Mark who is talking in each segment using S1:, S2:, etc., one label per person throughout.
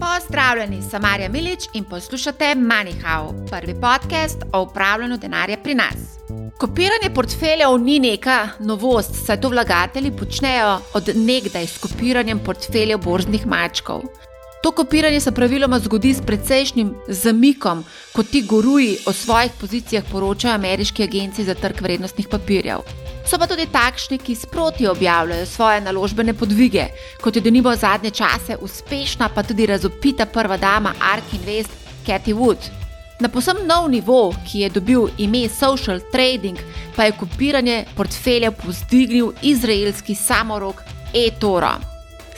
S1: Pozdravljeni, sem Marja Milič in poslušate MoneyHow, prvi podcast o upravljanju denarja pri nas. Kopiranje portfeljev ni neka novost, saj to vlagatelji počnejo od nekdaj s kopiranjem portfeljev borznih mačkov. To kopiranje se praviloma zgodi s precejšnjim zamikom, ko ti goruji o svojih pozicijah poročajo ameriški agenciji za trg vrednostnih papirjev. So pa tudi takšni, ki sproti objavljajo svoje naložbene podvige, kot je denimo zadnje čase uspešna, pa tudi razopita prva dama Ark Invest, Cathy Wood. Na posebno nov nivo, ki je dobil ime Social Trading, pa je kopiranje portfelja povzdignil izraelski samorok eToro.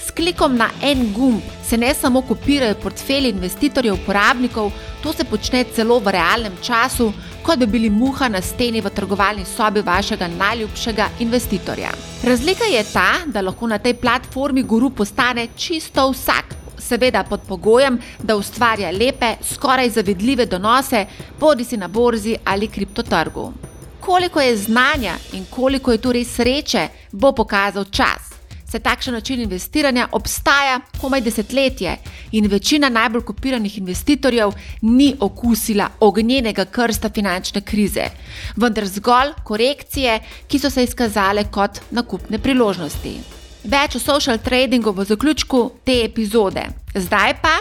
S1: S klikom na en gumb se ne samo kopirajo portfelji investitorjev, uporabnikov, to se počne celo v realnem času, kot bi bili muha na steni v trgovalni sobi vašega najljubšega investitorja. Razlika je ta, da lahko na tej platformi guru postane čisto vsak. Seveda pod pogojem, da ustvarja lepe, skoraj zavidljive donose, bodi si na borzi ali kriptotrgu. Koliko je znanja in koliko je tu res sreče, bo pokazal čas saj takšen način investiranja obstaja komaj desetletje in večina najbolj kopiranih investitorjev ni okusila ognjenega krsta finančne krize, vendar zgolj korekcije, ki so se izkazale kot nakupne priložnosti. Več o social tradingu v zaključku te epizode. Zdaj pa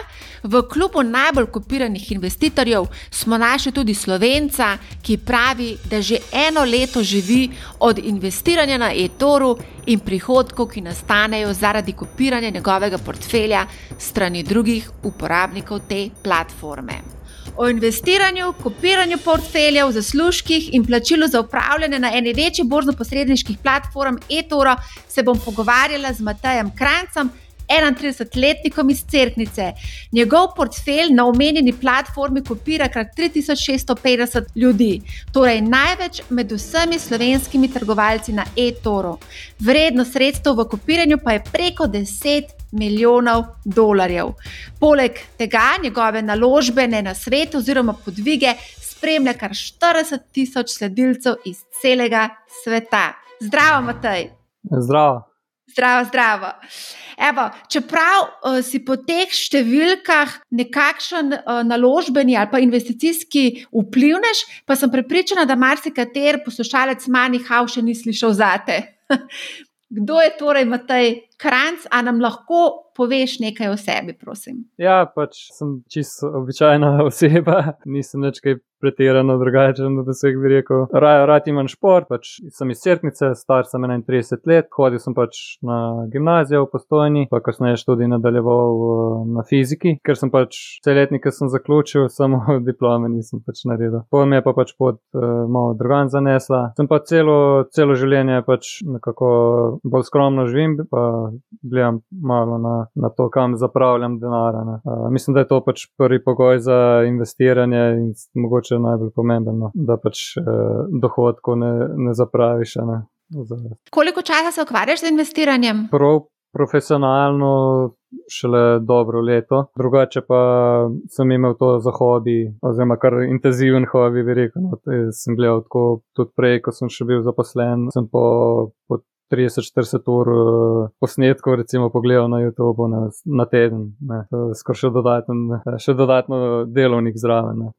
S1: v klubu najbolj kopiranih investitorjev smo našli tudi slovenca, ki pravi, da že eno leto živi od investiranja na e-toru in prihodkov, ki nastanejo zaradi kopiranja njegovega portfelja strani drugih uporabnikov te platforme. O investiranju, kopiranju portfeljev, zaslužkih in plačilu za upravljanje na eni večji borzno-posredniških platform eToro se bom pogovarjala z Matejem Krancem, 31-letnikom iz Cerknice. Njegov portfelj na omenjeni platformi kopira krat 3650 ljudi, torej največ med vsemi slovenskimi trgovalci na eToro. Vrednost sredstev v kopiranju pa je preko 10 milijonov dolarjev. Poleg tega njegove naložbene na svet oziroma podvige spremlja kar 40 tisoč sledilcev iz celega sveta. Zdravo, Matej.
S2: Zdravo.
S1: Zdravo, zdravo. Evo, čeprav uh, si po teh številkah nekakšen uh, naložbeni ali pa investicijski vplivnež, pa sem prepričana, da marsikater poslušalec manj hau še ni slišal zate. Kdo je torej Matej Kranc, a nam lahko poveš nekaj o sebi, prosim?
S2: Ja, pač sem čisto običajna oseba, nisem več kaj pretirano drugačen, da se bi rekel. Raje, rad imam šport, pač sem iz Cerknice, star sem 31 let, hodil sem pač na gimnazijo v postojni, pa kasneje študij nadaljeval na fiziki, ker sem pač celetnik, ki sem zaključil, samo diplome nisem pač naredil. Potem je pa pač pot uh, malo drugan zanesla. Sem pa celo, celo življenje pač nekako bolj skromno živim, gledam malo na, na to, kam zapravljam denar. Uh, mislim, da je to pač prvi pogoj za investiranje in mogoče najbolj pomembno, da pač uh, dohodkov ne, ne zapraviš. Ne,
S1: Koliko časa se ukvarjaš z investiranjem?
S2: Prav profesionalno. Šele dobro leto, drugače pa sem imel to za hobi, oziroma kar intenziven hobi, bi rekel. No, sem gledal tako tudi prej, ko sem še bil zaposlen. Sem po, po 30-40 ur uh, posnetkov, recimo, pogledal na YouTube na, na teden, skoraj še, še dodatno delovnik zraven. Ne.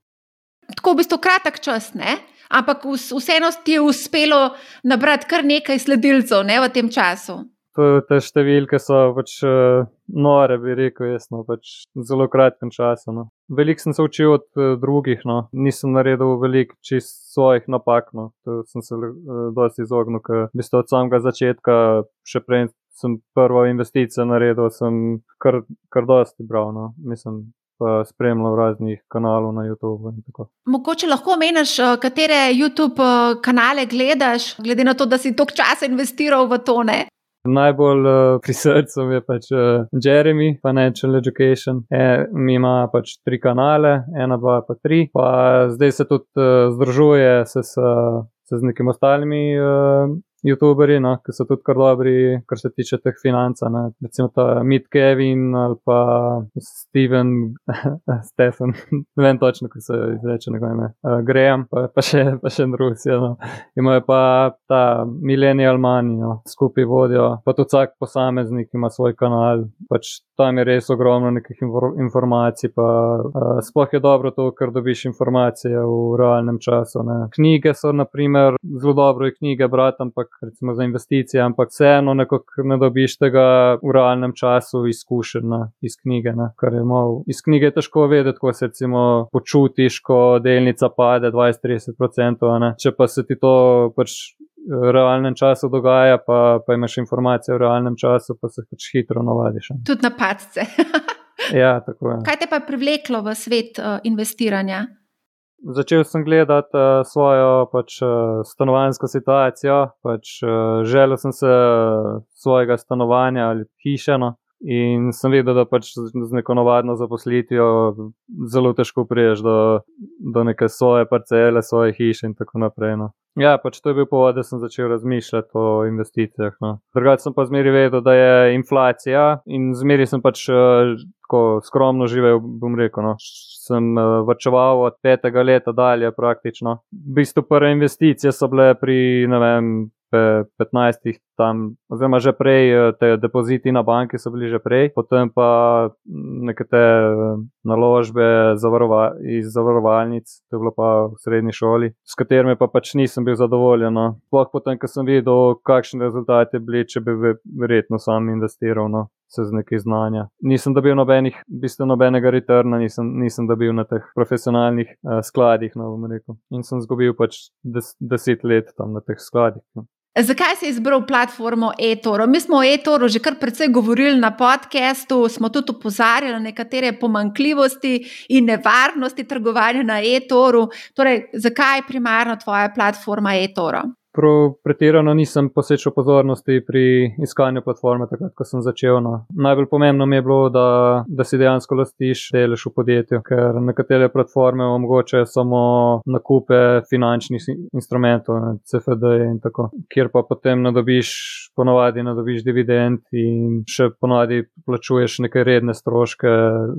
S1: Tako v bistvu kratek čas, ne? ampak vseeno ti je uspelo nabrati kar nekaj sledilcev ne, v tem času
S2: te številke so pač uh, nore, bi rekel, jaz, no, pač zelo kratkem času. No. Veliko sem se učil od uh, drugih, no. nisem naredil veliko čist svojih napak, no. to sem se uh, dosti izognil, ker bi ste od samega začetka, še prej sem prvo investicijo naredil, sem kar, kar dosti bral, no. mislim. Pa spremljal raznih kanalov na YouTubu.
S1: Mogoče lahko omeniš, katere YouTube kanale gledaš, glede na to, da si toliko časa investiral v tone.
S2: Najbolj uh, pri srcu je pač uh, Jeremy, Financial Education. E, mi ima pač tri kanale, ena, dva, pa tri. Pa zdaj se tudi uh, združuje se s, se z nekimi ostalimi uh, YouTuberi, no, ki so tudi kar dobri, kar se tiče teh financ. Recimo ta Meet Kevin ali pa Steven, Stefan, ne vem točno, kako se izreče njegov ime, uh, Graham, pa, pa še, pa še Rusi. No. Imajo pa ta Millennial Money, no, skupaj vodijo, pa tudi vsak posameznik ima svoj kanal. Pač tam je res ogromno nekih informacij, pa uh, sploh je dobro to, ker dobiš informacije v realnem času. Ne. Knjige so, naprimer, zelo dobro je knjige brati, ampak recimo za investicije, ampak vseeno ne dobiš tega v realnem času izkušenja iz knjige. Mal, iz knjige je težko vedeti, ko se recimo počutiš, ko delnica pade 20-30%. Če pa se ti to pač. V realnem času dogaja, pa, pa imaš informacije v realnem času, pa se pač hitro navadiš.
S1: Tudi na padce.
S2: ja, tako je.
S1: Kaj te pa je privleklo v svet uh, investiranja?
S2: Začel sem gledati uh, svojo pač, uh, stanovanjsko situacijo, pač, uh, želel sem se svojega stanovanja ali hiše. No. In sem vedel, da pač z neko navadno zaposlitvijo zelo težko priješ do, do neke svoje parcele, svoje hiše in tako naprej. No. Ja, pač to je bil povod, da sem začel razmišljati o investicijah. No. Drugače sem pa zmeri vedel, da je inflacija in zmeri sem pač tako skromno živel, bom rekel. No. Sem uh, vrčeval od petega leta dalje, praktično. V bistvu prve investicije so bile pri, vem, 15, tam, oziroma že prej, eh, te depoziti na banki so bili že prej, potem pa nekatere eh, naložbe zavarova, iz zavarovalnic, to je bilo pa v srednji šoli, s katerimi pa pač nisem bil zadovoljen. No. Sploh potem, ko sem videl, kakšni rezultati bili, če bi verjetno sam investiral. No. Se z nekaj znanja. Nisem dobil nobenih, bistveno nobenega returna, nisem, nisem dobil na teh profesionalnih uh, skladih, no bom rekel. In sem izgubil pač des, deset let tam na teh skladih. No.
S1: Zakaj si izbral platformo eToro? Mi smo o eToro že kar precej govorili na podkastu, smo tudi opozarjali na nekatere pomankljivosti in nevarnosti trgovanja na eToru. Torej, zakaj je primarno tvoja platforma eToro?
S2: Pretirano nisem posvečal pozornosti pri iskanju platforme, takrat, ko sem začel. No. Najbolj pomembno mi je bilo, da, da si dejansko lastiš delež v podjetju, ker nekatere platforme omogočajo samo nakupe finančnih instrumentov, CFD in tako, kjer pa potem nadobiš, ponovadi nadobiš dividend in še ponovadi plačuješ neke redne stroške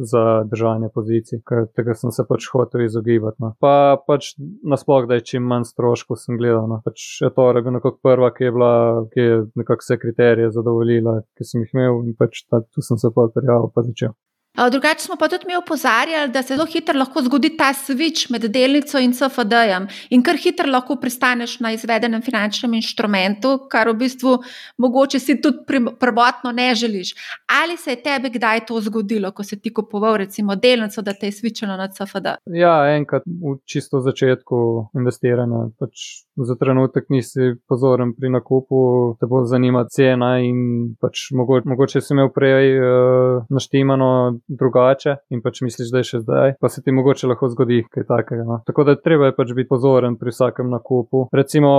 S2: za držanje pozicij, ker tega sem se pač hotel izogibati. No. Pa pač nasploh, da je čim manj stroškov sem gledal. No. Pač še torej nekako prva, ki je bila, ki je nekako vse kriterije zadovoljila, ki sem jih imel in pač tu sem se pa prijavil, pa začel.
S1: Drugače smo pa tudi mi opozarjali, da se zelo hitro lahko zgodi ta switch med delnico in CFD-jem in kar hitro lahko pristaneš na izvedenem finančnem inštrumentu, kar v bistvu mogoče si tudi prvotno ne želiš. Ali se je tebi kdaj to zgodilo, ko si ti kupoval recimo delnico, da te je switchalo na CFD?
S2: Ja, enkrat v čisto začetku investiranja. Pač za trenutek nisi pozoren pri nakupu, te bo zanima cena in pač mogoče, mogoče si imel prej uh, naštimano drugače in pač misliš, da je še zdaj, pa se ti mogoče lahko zgodi kaj takega. No. Tako da treba je pač biti pozoren pri vsakem nakupu. Recimo,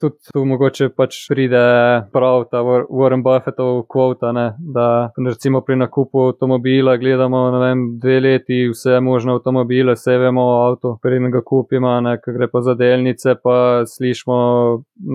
S2: tudi tu mogoče pač pride prav ta Warren Buffettov kvota, da recimo pri nakupu avtomobila gledamo, ne vem, dve leti vse možne avtomobile, vse vemo o avtu, preden ga kupimo, ne, gre pa za delnice, pa slišimo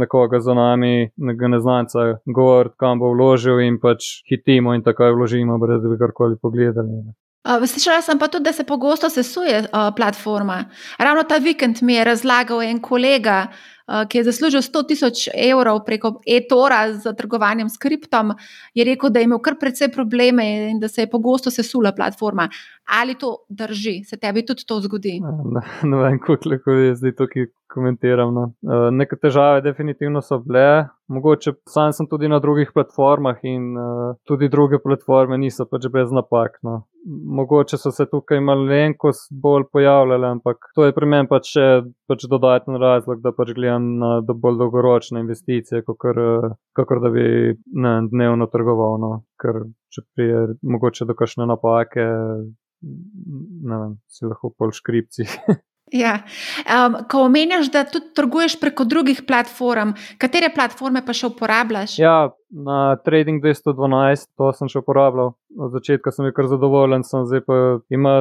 S2: nekoga za nami, nekega neznanca, govor, kam bo vložil in pač hitimo in takoj vložimo, brez da bi karkoli pogledali.
S1: Uh, slišala sem pa tudi, da se pogosto sesuje uh, platforma. Ravno ta vikend mi je razlagal en kolega, uh, ki je zaslužil 100 tisoč evrov preko e-tora za trgovanjem s kriptom, je rekel, da je imel kar precej probleme in da se je pogosto sesula platforma. Ali to drži, se tebi tudi to zgodi?
S2: Ne vem, kako je zdaj tukaj komentiram. No. Uh, neke težave definitivno so bile, mogoče sam sem tudi na drugih platformah in uh, tudi druge platforme niso pač brez napak. No. Mogoče so se tukaj malenkost bolj pojavljale, ampak to je pri meni pač še pač dodaten razlog, da pač gledam na do bolj dolgoročne investicije, kakor, kakor da bi ne, dnevno trgoval. No. Ker če prije mogoče do kakšne napake, ne vem, si lahko pol škripci.
S1: Ja. Um, ko omenjaš, da tudi trguješ preko drugih platform, katere platforme pa še uporabljaš?
S2: Ja, na Trading 212, to sem še uporabljal. Od začetka sem bil kar zadovoljen, sem zdaj pa ima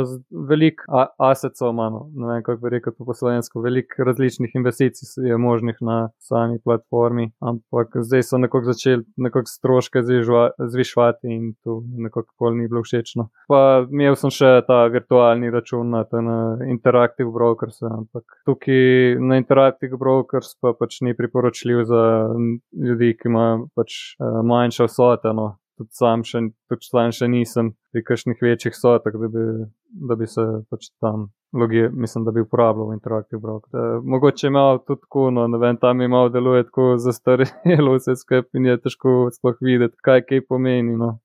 S2: veliko assetov, ne vem kako bi rekel to po slovensko, veliko različnih investicij je možnih na sami platformi, ampak zdaj so nekako začeli nekako stroške zvišvati in to nekako pol ni bilo všečno. Pa imel sem še ta virtualni račun na, na Interactive Brokers, ampak tukaj na Interactive Brokers pa pač ni priporočljiv za ljudi, ki imajo pač manjša vsota. No. Tudi sam še, tudi sam še nisem pri kakšnih večjih sotah, da bi, da bi se pač tam logije, mislim, da bi uporabljal Interactive Broker. Da, mogoče ima tudi tako, no, ne vem, tam ima deluje tako zastarelo vse skupaj in je težko sploh videti, kaj kaj pomeni. No.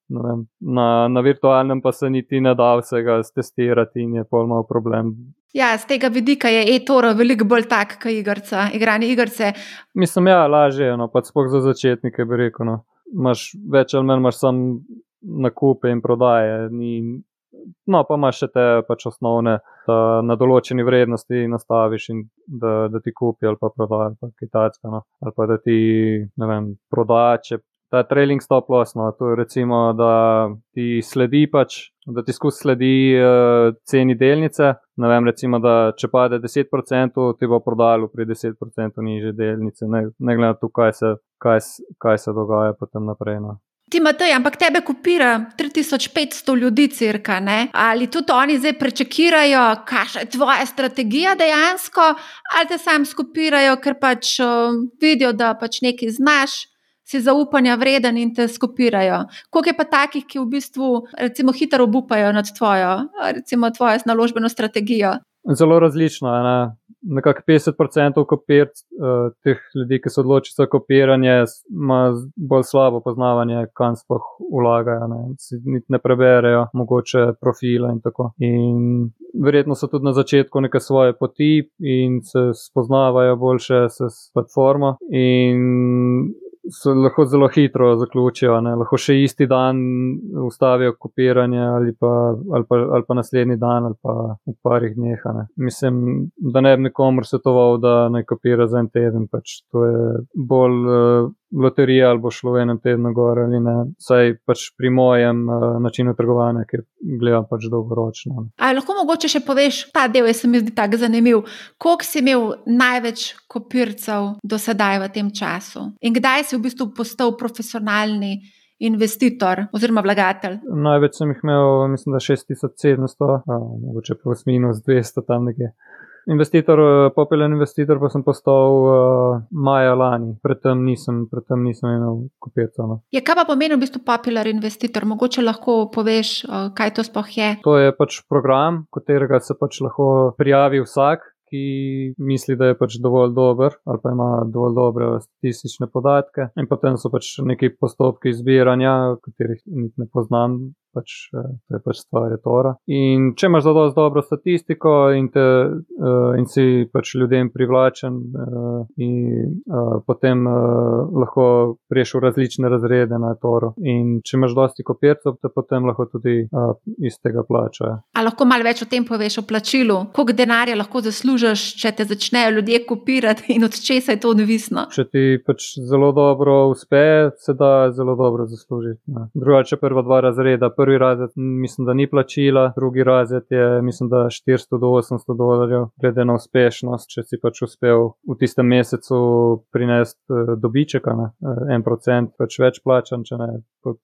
S2: Na, na virtualnem pa se niti ne da vsega testirati in je pol malo problem.
S1: Ja, z tega vidika je e-toro veliko bolj tak, kot igrca, igranje igrice.
S2: Mislim, ja, lažje, no, pa sploh za začetnike bi rekel. No imaš več ali manj, imaš samo nakupe in prodaje. Ni, no, pa imaš še te pač osnovne, da na določeni vrednosti nastaviš in da, da ti kupi ali pa prodaja, ali pa kitajska, no. ali pa da ti, ne vem, prodaja. Ta trailing stop loss, no, to je recimo, da ti sledi pač, da ti skozi sledi uh, ceni delnice. Ne vem, recimo, da če pade 10%, ti bo prodalo pri 10% niže delnice, ne, ne glede na to, kaj se kaj, kaj se dogaja potem naprej. No.
S1: Ti, Matej, ampak tebe kopira 3500 ljudi, crka, ne? ali tudi oni zdaj prečekirajo, kakšna je tvoja strategija dejansko, ali te sam skopirajo, ker pač vidijo, da pač nekaj znaš, si zaupanja vreden in te skopirajo. Koliko je pa takih, ki v bistvu recimo, hitro obupajo nad tvojo, recimo, tvojo naložbeno strategijo?
S2: Zelo različno je nekako 50% kopir, uh, teh ljudi, ki se odločijo za kopiranje, ima bolj slabo poznavanje, kam sploh vlagajo, ne, ne, ne preberejo, mogoče profile in tako. In verjetno so tudi na začetku neke svoje poti in se spoznavajo boljše s platformo. In se lahko zelo hitro zaključijo, ne? lahko še isti dan ustavijo kopiranje ali pa, ali, pa, ali pa naslednji dan ali pa v parih dneh. Ne? Mislim, da ne bi nikomor svetoval, da ne kopira za en teden, pač to je bolj uh, loterija ali bo šlo v enem tednu gor ali ne. Saj pač pri mojem uh, načinu trgovanja, ki gledam pač dolgoročno.
S1: Ali lahko mogoče še poveš, ta del je se mi zdi tako zanimiv. Koliko si imel največ kopircev do sedaj v tem času in kdaj si v bistvu postal profesionalni? Investitor oziroma vlagatelj.
S2: Največ sem jih imel, mislim, da 6700, mogoče plus minus 200 tam nekje. Investitor, eh, popelen investitor, pa sem postal uh, maja lani, predtem nisem, predtem nisem imel kopirca. No.
S1: Je kaj pa pomeni v bistvu popelen investitor? Mogoče lahko poveš, uh, kaj to sploh je?
S2: To je pač program, katerega se pač lahko prijavi vsak. Ki misli, da je pač dovolj dober, ali pa ima dovolj dobre statistične podatke, in potem so pač neki postopki zbiranja, katerih ne poznam, pač, eh, to je pač stvar Tora. In če imaš zelo dobro statistiko in, te, uh, in si pač ljudem privlačen, uh, in uh, potem uh, lahko priješ v različne razrede na Toru. In če imaš dosti kopircev, te potem lahko tudi uh, iz tega plačajo.
S1: A lahko malo več o tem poveš, o plačilu? Koliko denarja lahko zaslužiš, če te začnejo ljudje kopirati in od česa je to odvisno?
S2: Če ti pač zelo dobro uspe, se da zelo dobro zaslužiti. Drugače, prva dva razreda prvi razred, mislim, da ni plačila, drugi razred je, mislim, da 400 do 800 dolarjev, glede na uspešnost, če si pač uspel v tistem mesecu prinesti eh, dobiček, ne, eh, en procent, pač več plačan, če ne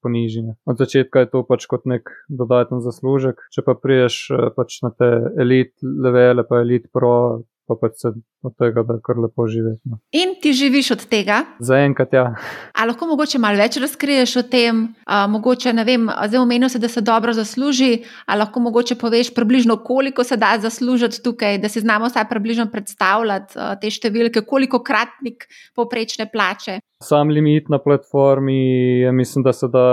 S2: ponižene. Od začetka je to pač kot nek dodaten zaslužek, če pa priješ eh, pač na te elit levele, pa elit pro, pa pač se od tega, da kar lepo živiš. No.
S1: In ti živiš od tega?
S2: Zaenkrat, ja.
S1: A lahko mogoče malo več razkriješ o tem, a, mogoče ne vem, zdaj omenil si, da se dobro zasluži, a lahko mogoče poveš približno, koliko se da zaslužiti tukaj, da si znamo vsaj približno predstavljati a, te številke, koliko kratnik povprečne plače.
S2: Sam limit na platformi je, mislim, da se da.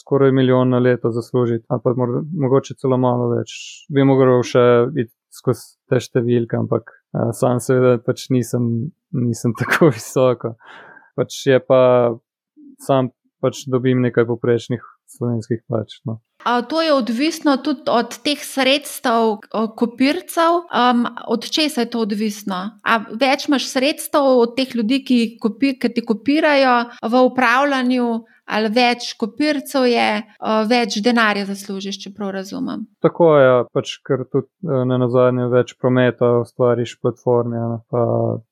S2: Skoraj milijon na leto zaslužiti, ali pa mogoče celo malo več. Bi mogel še iti skozi te številke, ampak uh, sam seveda pač nisem, nisem tako visoko. Pač je pa sam pač dobim nekaj poprečnih slovenskih pač. No.
S1: To je odvisno tudi od teh sredstev, kopircev. Um, od česa je to odvisno? A več imaš sredstev od teh ljudi, ki, kopi, ki ti kopirajo v upravljanju, ali več kopircev je, več denarja zaslužiš, če prav razumem.
S2: Tako je, pač, ker tudi e, na zadnje več prometa ustvariš platforme. Pa,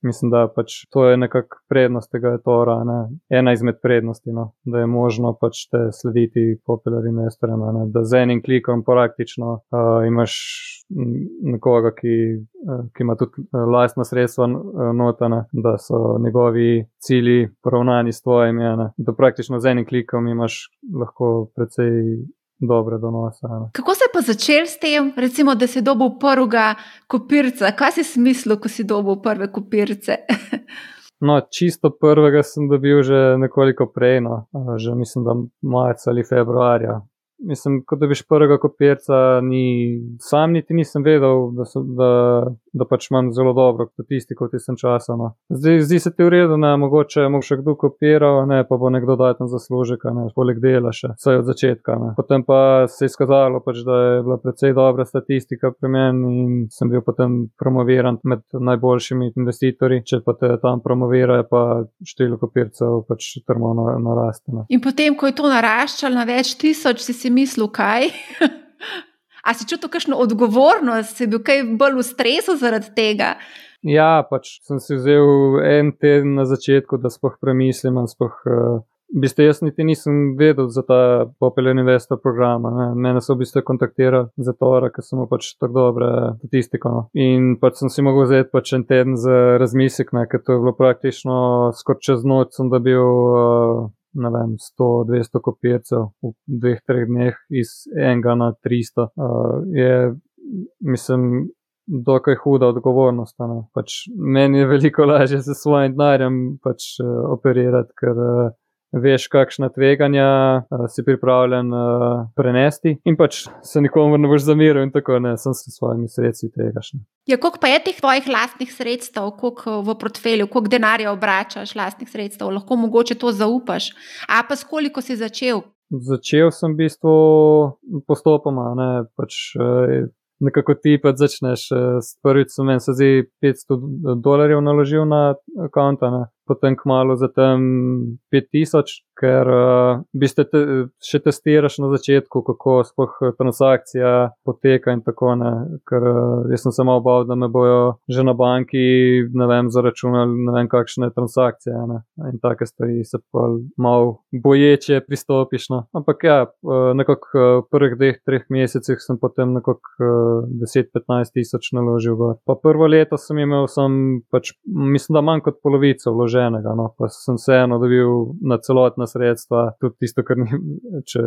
S2: mislim, da pač to je nekako prednost tega tora, ne? ena izmed prednosti, no? da je možno pač te slediti popularnim investorjem, da z enim klikom praktično uh, imaš nekoga, ki, uh, ki ima tudi lastna sredstva notana, da so njegovi cilji poravnani s tvojimi, da praktično z enim klikom imaš lahko precej dobre donose. Ne.
S1: Kako se je pa začel s tem, recimo, da si dobil prvega kopirca? Kaj si smislil, ko si dobil prve kopirce?
S2: No, čisto prvega sem dobil že nekoliko prej, no. že mislim, da marca ali februarja Mislim, da biš prvega kopirca, ni, sam niti nisem vedel, da, so, da, da pač imam zelo dobro statistiko v tistem času. No. Zdaj, zdi se ti v redu, da mogoče bo še kdo kopiral, ne pa bo nekdo dal tam zaslužek, ne poleg dela še, vse od začetka. Ne. Potem pa se je izkazalo, pač, da je bila precej dobra statistika pri meni in sem bil potem promoviran med najboljšimi investitorji. Če pa te tam promovirajo, pa število kopircev pač trmo naraste. Ne.
S1: In potem, ko je to naraščalo na več tisoč, si si mislil, kaj? A si čutil kakšno odgovornost, si bil kaj bolj v stresu zaradi tega?
S2: Ja, pač sem si vzel en teden na začetku, da spoh premislim spoh. Uh, V bistvu jaz niti nisem vedel za ta Popel Investor program. Ne. Mene so v bistvu kontaktirali za to, ker sem pač tako dobre statistiko. No. In pač sem si mogel vzeti pač en teden za razmislek, ker to je bilo praktično skoraj čez noč, sem dobil uh, ne vem, 100-200 kopircev v dveh, treh dneh, iz enega na 300. Uh, je, mislim, dokaj huda odgovornost. Pač meni je veliko lažje z svojim denarjem pač, uh, operirati, ker uh, veš, kakšna tveganja uh, si pripravljen uh, prenesti, in pač se nikomu ne boš zamiril, in tako ne, sem s svojimi sredstvi tvegaš.
S1: Ja, koliko pa je teh tvojih lastnih sredstev, koliko v portfelju, koliko denarja obračaš, lastnih sredstev, lahko mogoče to zaupaš, a pa s koliko si začel?
S2: Začel sem v bistvu postopoma, ne pač. Uh, nekako ti pa začneš, prvič sem se zdi 500 dolarjev naložil na račun, potem kmalo za tem 5000, ker uh, biste te, še testiraš na začetku, kako sploh eh, transakcija poteka in tako ne. Ker uh, jaz sem se malo bal, da me bojo že na banki, ne vem, zaračunali ne vem kakšne transakcije ne? in take stvari se pa malo boječe pristopiš. No. Ampak ja, uh, nekako uh, prvih dveh, treh mesecih sem potem nekako uh, 10-15 tisoč naložil gor. Pa prvo leto sem imel, sem pač, mislim, da manj kot polovico vloženega, no, pa sem vseeno dobil na celotna sredstva, tudi tisto, kar ni, če,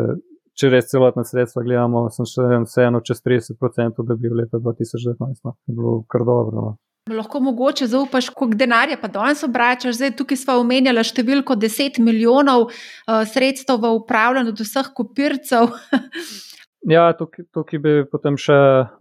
S2: če res celotna sredstva gledamo, sem še vseeno čez 30% dobil leta 2019. No. Je bilo kar dobro. No.
S1: Lahko mogoče zaupaš, koliko denarja pa danes obračaš. Zdaj, tukaj smo omenjali številko 10 milijonov uh, sredstev v upravljanju od vseh kopircev.
S2: Ja, tukaj, bi potem še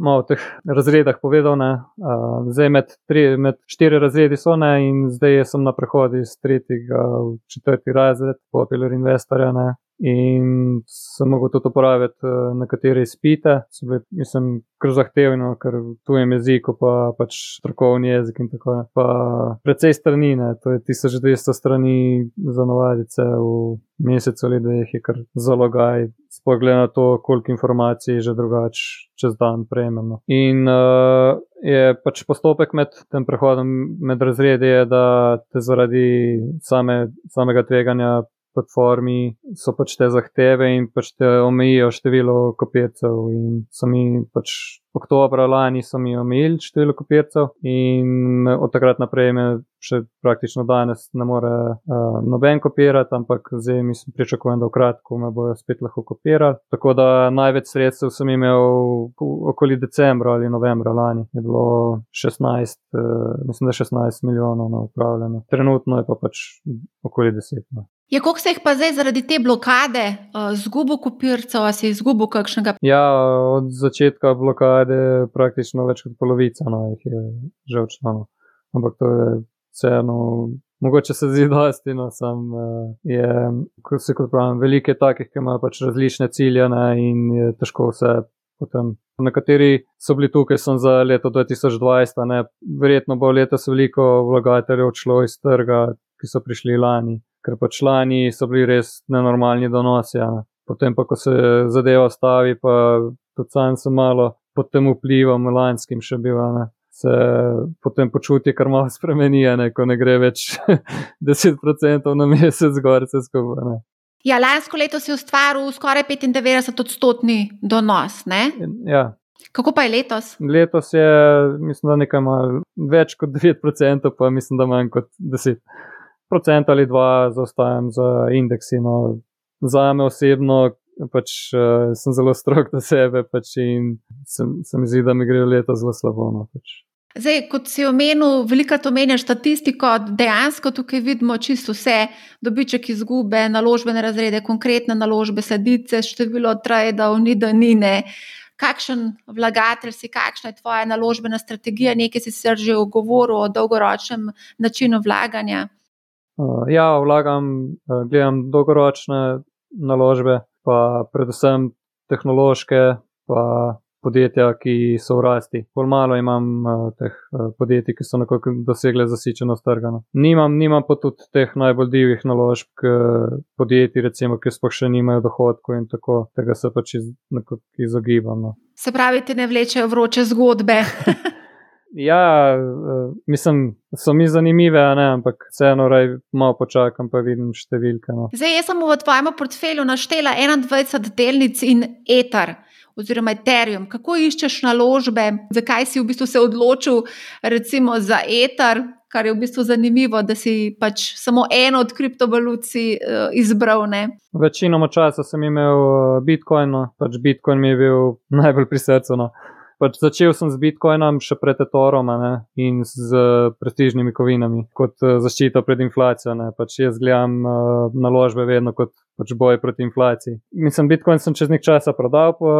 S2: malo o teh razredah povedal. Uh, zdaj med, tri, med štiri razredi so ne in zdaj sem na prehodu iz tretjega v četrti razred, popular investorja. Ne. In sem mogel tudi uporabiti uh, nekatere izpite, so bili, mislim, kar zahtevno, ker v tujem jeziku pa pač strokovni jezik in tako naprej. Pa precej stranine, to je 1200 strani za novadice v mesecu ali dveh, je kar zalogaj, spogled na to, koliko informacij že drugače čez dan prejmemo. In uh, je pač postopek med tem prehodom med razredi, je, da te zaradi same, samega tveganja platformi so pač te zahteve in pač te omejijo število kopircev. In so mi pač oktobra lani so mi omejili število kopircev, in od takrat naprej me še praktično danes ne more uh, noben kopirati, ampak zdaj mislim, pričakujem, da v kratko me bojo spet lahko kopirali. Tako da največ sredstev sem imel okoli decembra ali novembra lani, je bilo 16, uh, eh, mislim, da 16 milijonov na upravljanje. Trenutno je pa pač okoli 10. No.
S1: Je, ja, koliko se jih pa zdaj zaradi te blokade uh, zgubo kopircev, ali si izgubil kakšnega?
S2: Ja, od začetka blokade je praktično več kot polovica, no, jih je že odšlo. Ampak to je vseeno mogoče se zdi dosti, no, sam uh, je, kot se kot pravim, velike takih, ki imajo pač različne cilje ne, in je težko vse potem. Nekateri so bili tukaj za leto 2020, ne, verjetno bo letos veliko vlagateljev odšlo iz trga, ki so prišli lani, ker pač lani so bili res nenormalni donosi. Ja. Potem pa, ko se zadeva stavi, pa tudi sam sem malo pod tem vplivom lanskim še bil. Ne se potem počuti kar malo spremenjene, ko ne gre več 10% na mesec zgor, se skupaj.
S1: Ja, lansko leto si ustvaril skoraj 95 odstotni donos.
S2: Ja.
S1: Kako pa je letos?
S2: Letos je, mislim, da nekaj več kot 9%, pa mislim, da manj kot 10% ali 2% zaostajam za indeksi. No. Za me osebno, pač uh, sem zelo strok do sebe pač in se mi zdi, da mi gre leto zelo slabo. No, pač.
S1: Zdaj, kot si omenil, veliko to meni statistiko, dejansko tukaj vidimo čisto vse, dobiček izgube, naložbene razrede, konkretne naložbe, sledice, število trajdov, ni da ni ne. Kakšen vlagatelj si, kakšna je tvoja naložbena strategija, nekaj si se že ogovoril o dolgoročnem načinu vlaganja?
S2: Uh, ja, vlagam, uh, gledam dolgoročne naložbe, pa predvsem tehnološke, pa podjetja, ki so v rasti. Pol malo imam uh, teh uh, podjetij, ki so nekako dosegle zasičenost trga. No. Nimam, nimam pa tudi teh najbolj divjih naložb, podjetij, recimo, ki sploh še nimajo dohodkov in tako, tega se pač iz, izogibam. No.
S1: Se pravi, ti ne vlečejo vroče zgodbe.
S2: ja, uh, mislim, so mi zanimive, ne, ampak vseeno raj malo počakam, pa vidim številke. No.
S1: Zdaj, jaz sem v tvojem portfelju naštela 21 delnic in etar oziroma Ethereum, kako iščeš naložbe, zakaj si v bistvu se odločil recimo za Ether, kar je v bistvu zanimivo, da si pač samo eno od kriptovalut uh, izbral. Ne?
S2: Večinoma časa sem imel eh, Bitcoin, no. pač Bitcoin mi je bil najbolj pri srcu. No. Pač začel sem z Bitcoinom, še pred Etorom in z prestižnimi kovinami, kot uh, zaščita pred inflacijo. Pač jaz gledam uh, naložbe vedno kot pač boj proti inflaciji. Mislim, Bitcoin sem čez nek čas prodal. Pa,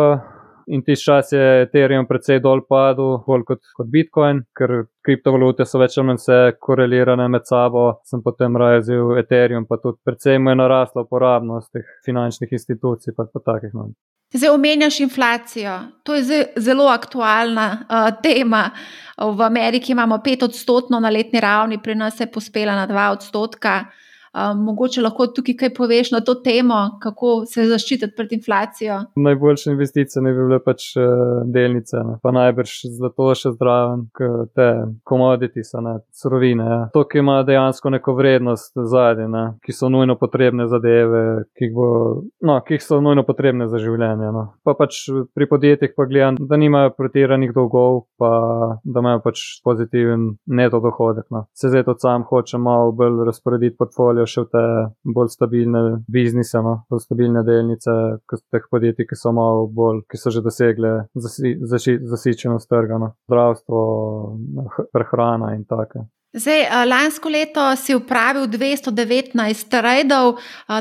S2: In tiš čas je Ethereum precej dol padel, bolj kot, kot Bitcoin, ker kriptovalute so več ali manj vse korelirane med sabo. Sem potem razvil Ethereum, pa tudi precej mu je narasla uporabnost teh finančnih institucij, pa, pa takih. No.
S1: Zdaj omenjaš inflacijo. To je zelo aktualna uh, tema. V Ameriki imamo 5 odstotkov na letni ravni, pri nas je pospela na 2 odstotka. Mogoče lahko tukaj kaj poveš na to temo, kako se zaščititi pred inflacijo.
S2: Najboljša investicija ne bi bile pač uh, delnice, ne. pa najbrž zlato še zdraven, kot te komoditi, surovine. Ja. To, ki ima dejansko neko vrednost zadnje, ne. ki so nujno potrebne zadeve, ki, bo, no, ki so nujno potrebne za življenje. No. Pa pač pri podjetjih pa gledam, da nimajo pretiranih dolgov, pa da imajo pač pozitiven neto dohodek. No. Se zdaj to sam hoče malo bolj razporediti portfolio sodijo še te bolj stabilne biznise, no? bolj stabilne delnice, teh podjetij, ki so malo bolj, ki so že dosegle zasi, zasi, zasičenost trga, no? zdravstvo, prehrana in tako.
S1: Zdaj, lansko leto si upravil 219 trajdov,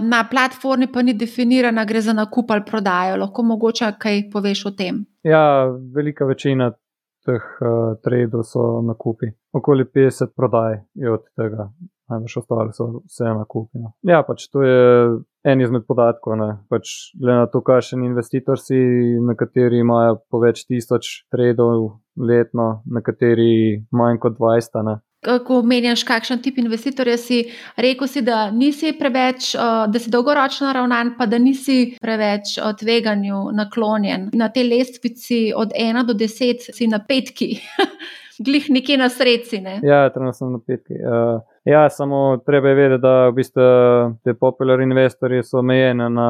S1: na platformi pa ni definirana, gre za nakup ali prodajo. Lahko mogoče kaj poveš o tem?
S2: Ja, velika večina teh uh, trajdov so nakupi. Okoli 50 prodaj je od tega največ ostale so vse na kupi. No. Ja, pač to je en izmed podatkov. Pač, glede na to, kakšen investitor si, nekateri imajo po več tisoč tradov letno, nekateri manj kot 20. Ne.
S1: Ko menjaš, kakšen tip investitorja si, rekel si, da nisi preveč, da si dolgoročno ravnan, pa da nisi preveč tveganju naklonjen. Na tej lestvici od 1 do 10 si na petki. glih nekje na sredi. Ne?
S2: Ja, trenutno sem na petki. Uh, ja, samo treba je vedeti, da v bistvu te popularni investorji so omejeni na,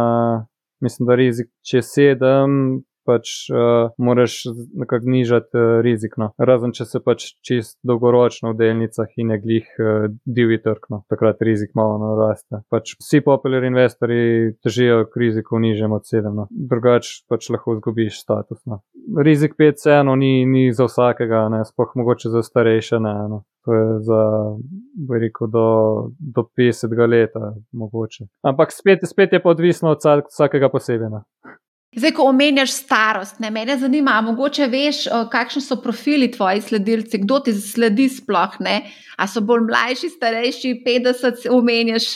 S2: mislim, da rizik čez sedem, pač uh, moraš nekako nižati uh, rizik. No. Razen če se pač čist dolgoročno v delnicah in je glih uh, divji trg, no. takrat rizik malo naraste. Pač vsi popularni investori težijo k riziku nižjem od 7, no. drugače pač lahko izgubiš status. No. Rizik 5 ceno ni, ni za vsakega, spoh mogoče za starejše. Ne, no. To je za, bi rekel, do, do 50 let, mogoče. Ampak spet, spet je pa odvisno od vsakega posebej.
S1: Zdaj, ko omenjaš starost, ne, mene zanima, mogoče veš, kakšni so profili tvoji sledilci, kdo ti sledi sploh, ne? A so bolj mlajši, starejši, 50, omenjaš,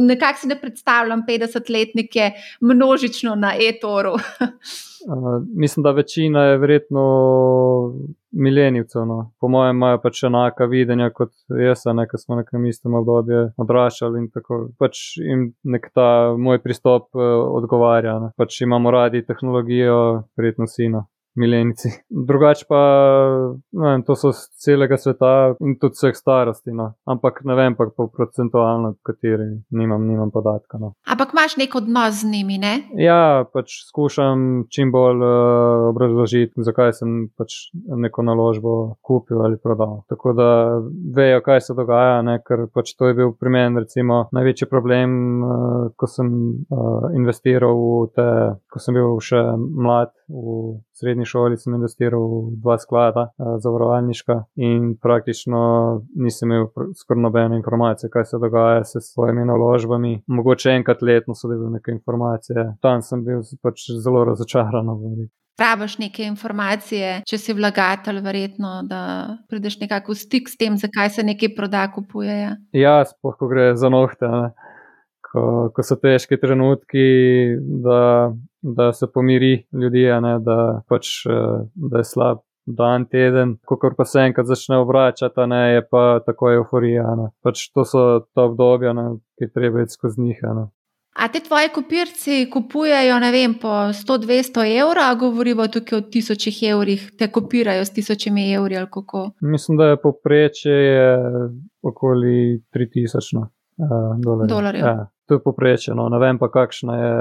S1: nekako si ne predstavljam 50-letnike množično na e-toru.
S2: Uh, mislim, da večina je verjetno milenijcev. No. Po mojem, imajo pač enaka videnja kot jaz, nekaj smo na nekem istem obdobju odraščali in tako pač jim nek ta moj pristop uh, odgovarja. Ne. Pač imamo radi tehnologijo, verjetno sino milenici. Drugače pa, vem, to so z celega sveta in tudi vseh starosti, no. ampak ne vem pa po procentualno, kateri nimam, nimam podatka. No.
S1: Ampak imaš nek odnos z njimi, ne?
S2: Ja, pač skušam čim bolj uh, obrazložiti, zakaj sem pač neko naložbo kupil ali prodal. Tako da vejo, kaj se dogaja, ne? ker pač to je bil pri meni recimo največji problem, uh, ko sem uh, investiral v te, ko sem bil še mlad v srednji šoli sem investiral v dva sklada, uh, zavarovalniška, in praktično nisem imel skoraj nobene informacije, kaj se dogaja s svojimi naložbami. Mogoče enkrat letno so dobili neke informacije, tam sem bil pač zelo razočaran.
S1: Praviš neke informacije, če si vlagatelj, verjetno, da prideš nekako v stik s tem, zakaj se nekaj proda, kupuje.
S2: Ja, spoh, ko gre za nohte. Ne? Ko, ko so težki trenutki, da da se pomiri ljudi, ne, da, pač, eh, da je slab dan, teden, ko pa se enkrat začne obračati, ne, je pa tako euforija. Ne. Pač to so ta obdobja, ne, ki treba iti skozi njih. Ne.
S1: A te tvoji kopirci kupujejo, ne vem, po 100-200 evrov, govorimo tukaj o tisočih evrih, te kopirajo s tisočimi evri ali kako?
S2: Mislim, da je poprečje okoli 3000 no, uh, dolarjev.
S1: dolarjev. Ja
S2: to je poprečeno, ne vem pa, kakšna je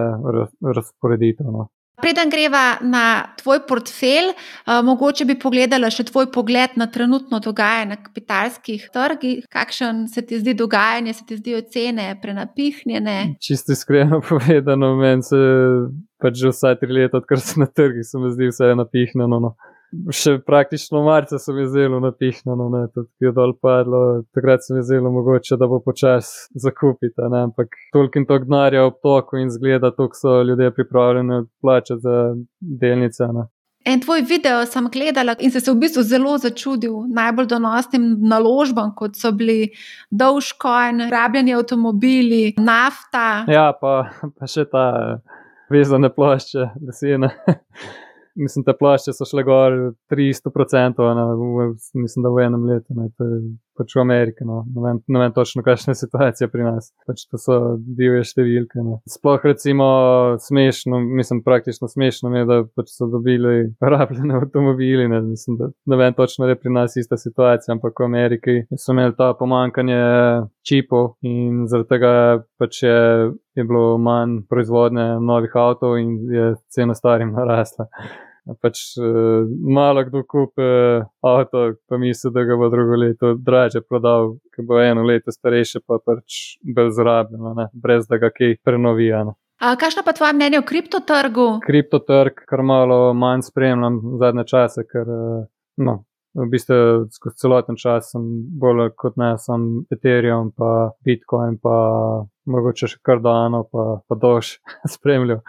S2: razporeditev. No.
S1: Preden greva na tvoj portfelj, uh, mogoče bi pogledala še tvoj pogled na trenutno dogajanje na kapitalskih trgih. Kakšen se ti zdi dogajanje, se ti zdijo cene prenapihnjene?
S2: Čisto iskreno povedano, meni se pač že vsaj tri leta, odkar sem na trgih, se mi zdi vse napihnjeno. No še praktično marca so mi zelo napihnjeno, ne, tudi je dol padlo, takrat se mi zelo mogoče, da bo počas zakupiti, ne, ampak toliko in toliko denarja ob toku in zgleda, toliko so ljudje pripravljeni plačati za delnice. Ne.
S1: En tvoj video sem gledala in se, se v bistvu zelo začudil najbolj donosnim naložbam, kot so bili Dogecoin, rabljeni avtomobili, nafta.
S2: Ja, pa, pa še ta vezane plošče, lesene. mislim, te plašče so šle gor 300%, ne, v, mislim, da v enem letu, ne, to je pač v Ameriki. No. Ne, vem, ne vem točno, kakšna je situacija pri nas. Pač to so divje številke. Ne. Sploh recimo smešno, mislim, praktično smešno je, da pač so dobili rabljene avtomobili. Ne, mislim, da, ne vem točno, da je pri nas ista situacija, ampak v Ameriki so imeli ta pomankanje čipov in zaradi tega pač je. Je bilo manj proizvodnje novih avtomobilov in je cena starim narasla. Pač uh, malo kdo kupi uh, avto, pa misli, da ga bo drugo leto draže prodal, ker bo eno leto starejše, pa pač bolj zrabljeno, brez da ga kaj prenovijano.
S1: Kakšno pa tvoje mnenje o kriptotrgu?
S2: Kriptotrg, kar malo manj spremljam zadnje čase, ker uh, no, v bistvu skozi celoten čas sem bolj kot ne, sem Ethereum, pa Bitcoin, pa mogoče še Cardano, pa, pa Doge spremljal.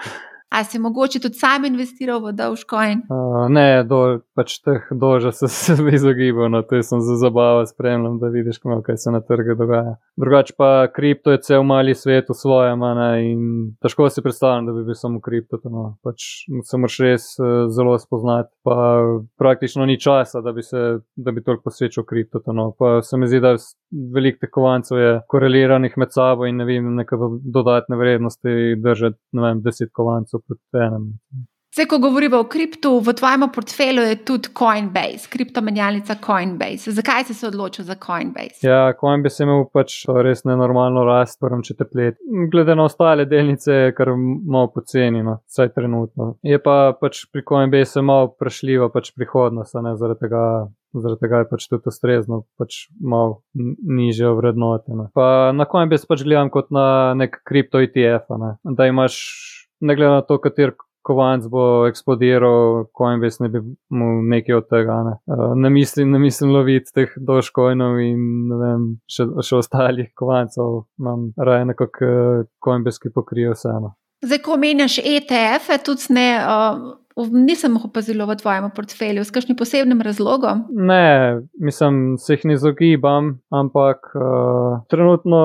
S1: A si mogoče tudi sam investiral v Dogecoin?
S2: Uh, ne, do, pač teh doža se, se izogibam, no, to sem za zabavo spremljal, da vidiš, kaj se na trgu dogaja. Drugače pa kripto je cel mali svet v svojem, ne, in težko si predstavljam, da bi bil samo kripto. No. Pač se moraš res uh, zelo spoznati, pa praktično ni časa, da bi se, da bi toliko posvečal kripto. No. Pa se mi zdi, da veliko teh kovancev je koreliranih med sabo in ne vem, neke dodatne vrednosti držati, ne vem, deset kovancev proti enem.
S1: Vse, ko govorimo o kriptu, v tvojem portfelju je tudi Coinbase, kriptomenjalnica Coinbase. Zakaj si se odločil za Coinbase?
S2: Ja, Coinbase je imel pač res nenormalno rast, prvem četrtlet. Glede na ostale delnice, je kar malo poceni, no, vsaj trenutno. Je pa pač pri Coinbase malo prešljiva pač prihodnost, ne zaradi tega. Zaradi tega je pač tudi ustrezno, pač malo nižje vrednote. Ne. Pa na Coinbase pač gledam kot na nek kripto ETF, ne. da imaš ne glede na to, kater kovanc bo eksplodiral, Coinbase ne bi mu nekaj od tega. Ne, uh, ne, mislim, ne mislim loviti teh doškojnov in vem, še, še ostalih kovancov, imam raje nekako Coinbase, ki pokrijo vseeno.
S1: Zdaj, ko omenjaš ETF-e, tudi ne. Uh... Nisem jih opazila v tvojem portfelju, s kakšnim posebnim razlogom?
S2: Ne, mislim, se jih ne izogibam, ampak uh, trenutno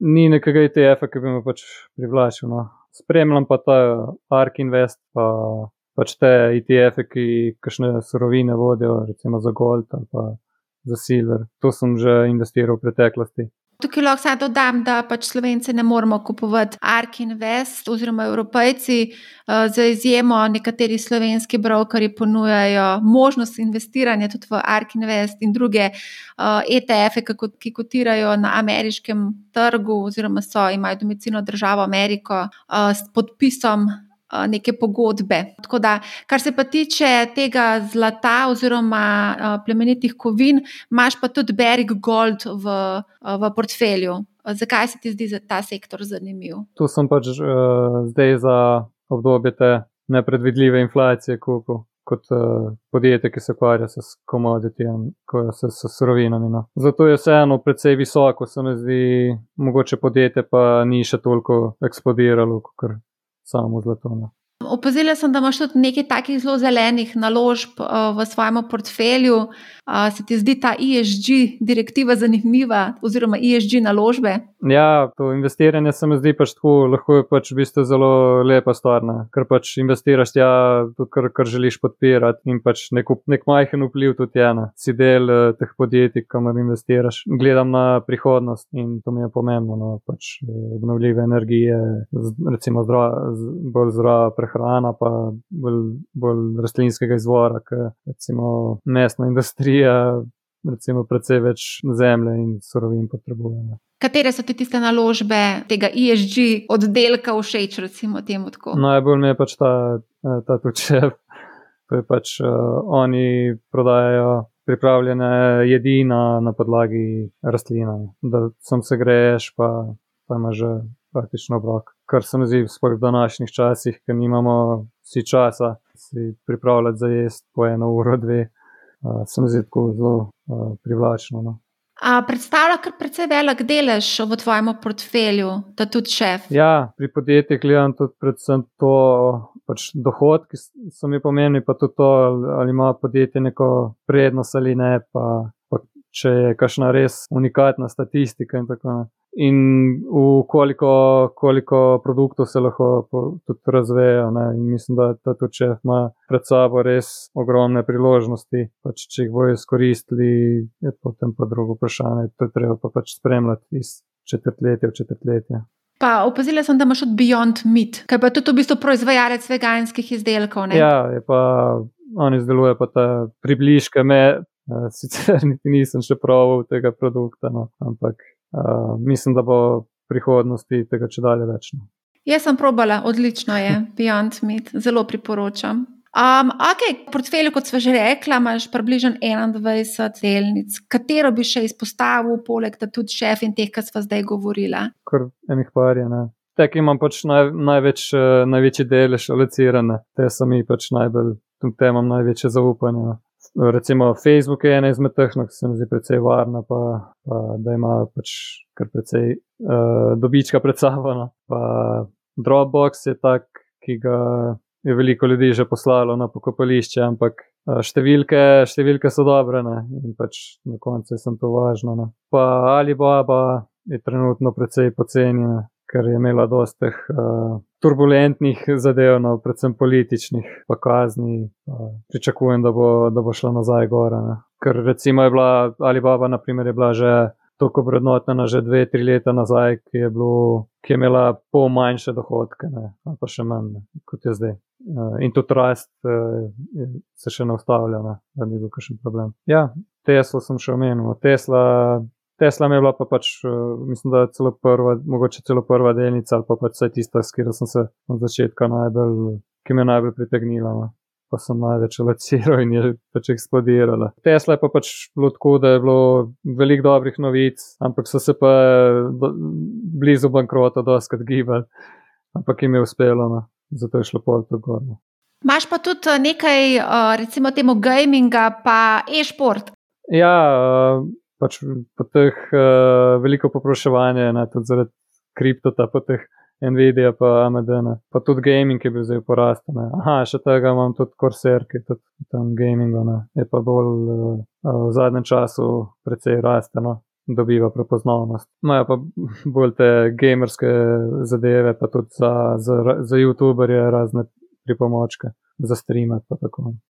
S2: ni nekega ETF-a, ki bi me pač privlačil. No. Spremljam pa ta Ark Invest, pa pač te ETF-e, ki kakšne surovine vodijo, recimo za Gold ali pa za Silver. To sem že investiral v preteklosti.
S1: Tukaj lahko samo dodam, da pač Slovenci ne moremo kupovati Ark Invest oziroma Evropejci, uh, za izjemo. Nekateri slovenski brokeri ponujajo možnost investiranja tudi v Ark Invest in druge ETF-e, ki kotirajo na ameriškem trgu oziroma so, imajo domicilno državo Ameriko uh, s podpisom neke pogodbe. Tako da, kar se pa tiče tega zlata oziroma plemenitih kovin, imaš pa tudi Berig Gold v, v portfelju. Zakaj se ti zdi ta sektor zanimiv?
S2: Tu sem pač uh, zdaj za obdobje te nepredvidljive inflacije kupil. Kot uh, podjetje, ki se ukvarja s komoditijem, s, s surovinami. No. Zato je vseeno precej visoko, se mi zdi, mogoče podjetje pa ni še toliko eksplodiralo, kot samo zlato. Ne.
S1: Opazila sem, da imaš tudi nekaj takih zelo zelenih naložb uh, v svojem portfelju. Uh, se ti zdi ta ESG direktiva zanimiva, oziroma ESG naložbe?
S2: Ja, to investiranje se mi zdi pač tako, lahko je pač v bistvu zelo lepa stvar, ker pač investiraš tja, kar, kar želiš podpirati in pač nek, nek majhen vpliv tudi je na si del uh, teh podjetij, kamor investiraš. Gledam na prihodnost in to mi je pomembno, no? pač obnovljive energije, recimo zdrav, bolj zdrava prehrana, pa bolj, bolj rastlinskega izvora, kot recimo mesna industrija, recimo precej več zemlje in surovin potrebujemo.
S1: Katere so ti tiste naložbe tega ESG oddelka všeč, recimo temu tako?
S2: Najbolj mi je pač ta, ta tučev. To je pač uh, oni prodajajo pripravljene jedi na, na podlagi rastlin, da sem se greješ, pa, pa ima že praktično obrok kar se mi zdi, sploh v današnjih časih, ker nimamo vsi časa, si pripravljati za jesti po eno uro, dve, se mi zdi tako zelo privlačno. No.
S1: A predstavlja kar precej velik delež v tvojem portfelju, da tudi šef?
S2: Ja, pri podjetjih gledam tudi predvsem to, pač dohodki so mi pomembni, pa tudi to, ali ima podjetje neko prednost ali ne, pa, pa če je kakšna res unikatna statistika in tako naprej in v koliko, koliko produktov se lahko tudi razveja. Mislim, da ta tudi ima pred sabo res ogromne priložnosti. Pač, če jih bojo izkoristili, je potem pa drugo vprašanje. To je treba pa pač spremljati iz četrtletja v četrtletje.
S1: Pa opazila sem, da imaš tudi Beyond Meat, kaj pa tudi v bistvu proizvajalec veganskih izdelkov. Ne?
S2: Ja, je pa on izdeluje pa ta približke me. Uh, sicer niti nisem še proval tega produkta, no, ampak uh, mislim, da bo prihodnosti tega če dalje več. No.
S1: Jaz sem probala, odlično je, Beyond Meat, zelo priporočam. Um, ok, portfelj, kot smo že rekli, imaš približno 21 delnic. Katero bi še izpostavil, poleg tega tudi šef in teh, ki smo zdaj govorili?
S2: Kar enih par je. Te, ki imam pač naj, največ, uh, največji delež alicirane, te so mi pač najbolj, tem imam največje zaupanje recimo Facebook je ena izmed teh, no, ki se mi zdi precej varna, pa, pa da ima pač kar precej uh, dobička pred sabo. No. Pa Dropbox je tak, ki ga je veliko ljudi že poslalo na pokopališče, ampak uh, številke, številke so dobre ne. in pač na koncu sem to važno. No. Pa Alibaba je trenutno precej pocenjena ker je imela dosta uh, turbulentnih zadev, no, predvsem političnih, pa kazni. Uh, pričakujem, da bo, da bo šla nazaj gora. Ne. Ker recimo je bila Alibaba, naprimer, je bila že tako vrednotena, že dve, tri leta nazaj, ki je, bilo, ki je imela pol manjše dohodke, ne, pa še manj ne, kot je zdaj. Uh, in tudi rast uh, se še ne ustavlja, ne, da bi bil kakšen problem. Ja, Tesla sem še omenil. Tesla Tesla je bila pa pač, uh, mislim, da je celo prva, mogoče celo prva delnica ali pa pač vse tista, s katero sem se od začetka najbolj, ki me je najbolj pritegnila. No. Pa sem največ lociral in je pač eksplodirala. Tesla je pa pač bilo tako, da je bilo veliko dobrih novic, ampak so se pa do, blizu bankrota doskrat gibali, ampak jim je uspelo, no. zato je šlo pol to gorno.
S1: Maš pa tudi eh, nekaj, eh, recimo, temu gaminga, pa e-sport.
S2: Ja, pač po teh uh, veliko popraševanja, tudi zaradi kriptota, po teh Nvidia, pa AMD, ne. pa tudi gaming je bil zdaj porasten. Aha, še tega imam tudi Corsair, ki je tudi tam gaming, ne. je pa bolj uh, v zadnjem času precej rasteno. Dobiva prepoznavnost. Imajo pa bolj te gamerske zadeve, pa tudi za, za, za YouTuberje razne pripomočke, za streamati.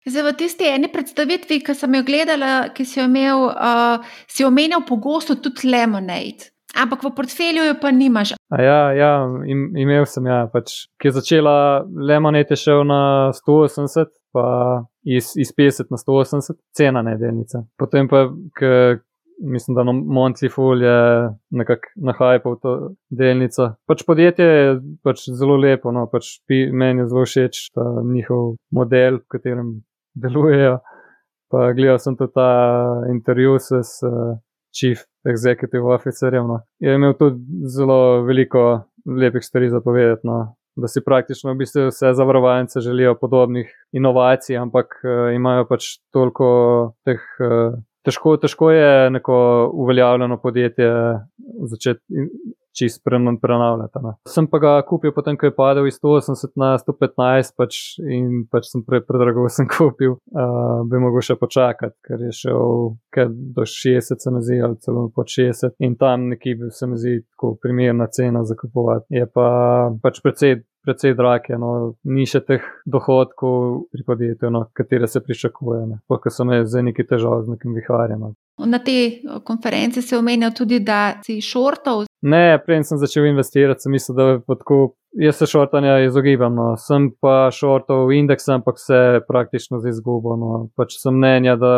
S1: Zdaj, v tisti eni predstavitvi, ki sem jo gledala, ki si jo imel, uh, si omenjal pogosto tudi Lemonade. Ampak v portfelju jo pa nimaš.
S2: A ja, ja im, imel sem, ja, pač, ki je začela Lemonade, je šel na 180, pa iz, iz 50 na 180, cena ne delnica. Potem pa, k, mislim, da Full je nekako nahajal to delnico. Pač podjetje je pač zelo lepo, no, pač meni je zelo všeč ta njihov model, v katerem delujejo. Pa gledal sem tudi ta intervju s. Uh, chief executive officerjem. No. Je imel tudi zelo veliko lepih stvari za povedati. No. Da si praktično v bistvu vse zavarovalnice želijo podobnih inovacij, ampak uh, imajo pač toliko teh. Uh, težko, težko je neko uveljavljeno podjetje začeti čist prenavljati. Ne. Sem pa ga kupil, potem ko je padel iz 180 na 115, pač, in pač sem pre, predrago sem kupil, uh, bi mogel še počakati, ker je šel do 60, se mi zdi, ali celo pod 60, in tam neki bi se mi zdi tako primerna cena za kupovati. Je pa pač precej. Predvsej drage, no, ni še teh dohodkov pri podjetju, no, katere se pričakuje. Pokaj so me zdaj neki težave z nekim viharjem.
S1: Na te konference se omenja tudi, da si šortov.
S2: Ne, prej sem začel investirati, sem mislil, da je podkup. Jaz se šortanja izogibam, no. sem pa šortov indeks, ampak se praktično izgubo. No. Pač sem mnenja, da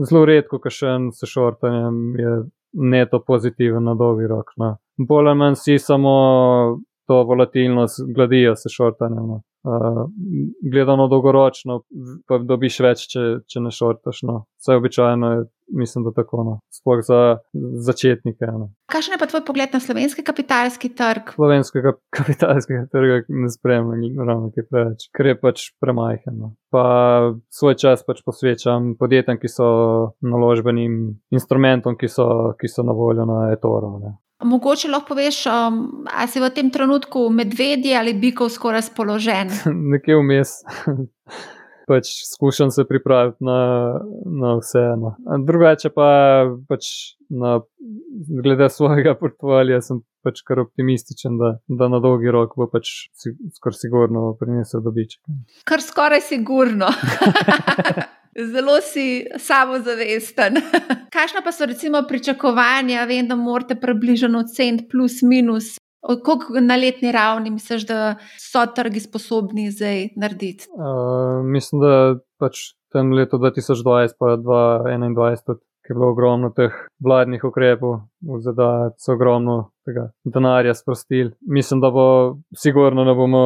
S2: zelo redko, ko še en se šortanjem je neto pozitiven na dolgi rok. No. Bolj ali manj si samo to volatilnost gladijo se šortanjem. No. Uh, gledano dolgoročno, pa dobiš več, če, če ne šortaš. No. Vse običajno je mislim, da tako, no. sploh za začetnike. No.
S1: Kakšen je pa tvoj pogled na slovenski kapitalski trg?
S2: Slovenskega kapitalskega trga ne spremljam, ravno ki preveč, ker je pač premajhen. No. Pa svoj čas pač posvečam podjetjem, ki so naložbenim instrumentom, ki so, ki so na voljo na e-toru.
S1: Mogoče lahko poveš, um, ali si v tem trenutku medvedje ali bikov skoraj razpoložen?
S2: Nekje vmes pač skušam se pripraviti na, na vse. No. Drugače pa pač na, glede svojega portfolija sem pač kar optimističen, da, da na dolgi rok bo pač si, skoraj sigurno prinesel dobiček.
S1: Kar skoraj sigurno. Zelo si samozavesten. Kakšna pa so recimo pričakovanja? Vem, da morate približno cent plus minus Koliko na letni ravni misliš, da so trgi sposobni zdaj narediti?
S2: Uh, mislim, da pač tem letu 2020 pa 2021, ki je bilo ogromno teh vladnih ukrepov, da so ogromno tega denarja sprostili. Mislim, da bo sigurno ne bomo,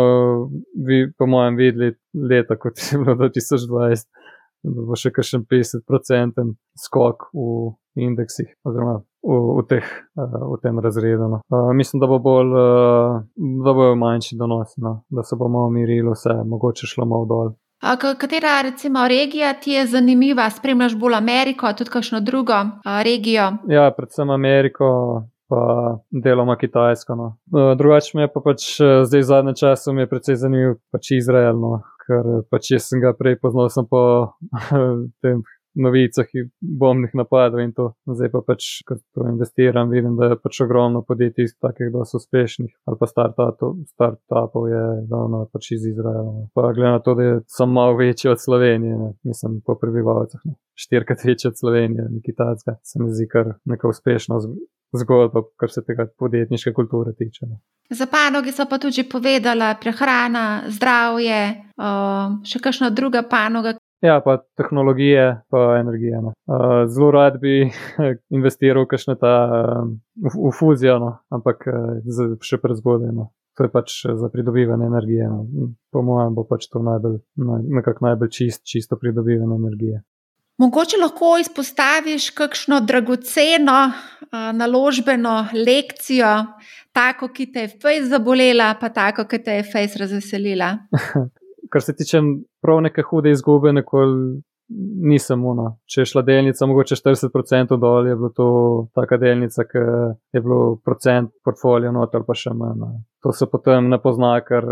S2: vi, po mojem, videli leta, kot je bilo 2020 da bo še kakšen 50% skok v indeksih, oziroma v, v, teh, v tem razredu. No. Mislim, da bo bolj, da bojo manjši donosi, no. da se bomo umirili, vse mogoče šlo malo dol.
S1: A katera recimo regija ti je zanimiva? Spremljaš bolj Ameriko, tudi kakšno drugo regijo?
S2: Ja, predvsem Ameriko. Pa deloma Kitajsko. No. Drugače pa pač zdaj v zadnjem času, mi je predvsej zanimiv pač Izrael. No ker pač jaz sem ga prej poznal po tem novicah in bombnih napadov in to. Zdaj pa pač, ko to investiram, vidim, da je pač ogromno podjetij iz takih, da so uspešnih ali pa start-upov je davno pač iz Izraela. Pa glede na to, da sem malo večji od Slovenije, ne, mislim po prebivalcih, štirikrat večji od Slovenije, nekaj tacka, se mi zdi kar neka uspešna zgodba, kar se tega podjetniške kulture tiče. Ne.
S1: Za panoge so pa tudi povedala prehrana, zdravje, še kakšna druga panoga.
S2: Ja, pa tehnologije, pa energije. No. Zelo rad bi investiral v kakšne ta v, fuzijo, no. ampak še prezgodaj. No. To je pač za pridobivanje energije. No. Po mojem, bo pač to najbolj, nekako najbolj čist, čisto pridobivanje energije.
S1: Mogoče lahko izpostaviš kakšno dragoceno naložbeno lekcijo, tako, ki te je fejs zabolela, pa tako, ki te je fejs razveselila.
S2: Kar se tiče prav neke hude izgube, nikoli nisem uno. Če je šla delnica, mogoče 40% dol, je bilo to taka delnica, ki je bilo procent portfolio noter, pa še manj. To se potem ne pozna, ker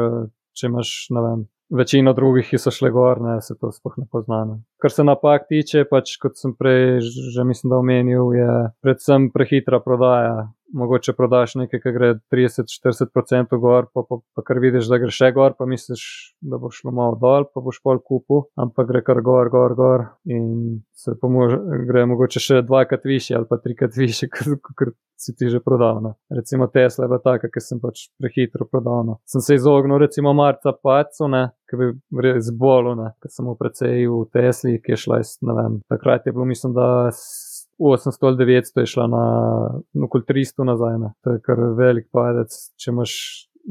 S2: če imaš, ne vem, večino drugih, ki so šle gor, ne, se to sploh ne pozna. Ne. Kar se napak tiče, pač kot sem prej že mislim, da omenil, je predvsem prehitra prodaja mogoče prodaš nekaj, ki gre 30-40% gor, pa, pa, pa kar vidiš, da gre še gor, pa misliš, da bo šlo malo dol, pa boš pol kupu, ampak gre kar gor, gor, gor in se pomože, gre mogoče še dvakrat više ali pa trikrat više, kot si ti že prodal. Ne. Recimo Tesla je bila taka, ki sem pač prehitro prodal. Ne. Sem se izognil recimo marca pacu, ne. Ki bi res bolel, ker sem v precej v Tesli, ki je šla iz, ne vem, takrat je bilo, mislim, da 800 ali 900 je šla na okoli 300 nazaj. Ne. To je kar velik padec, če imaš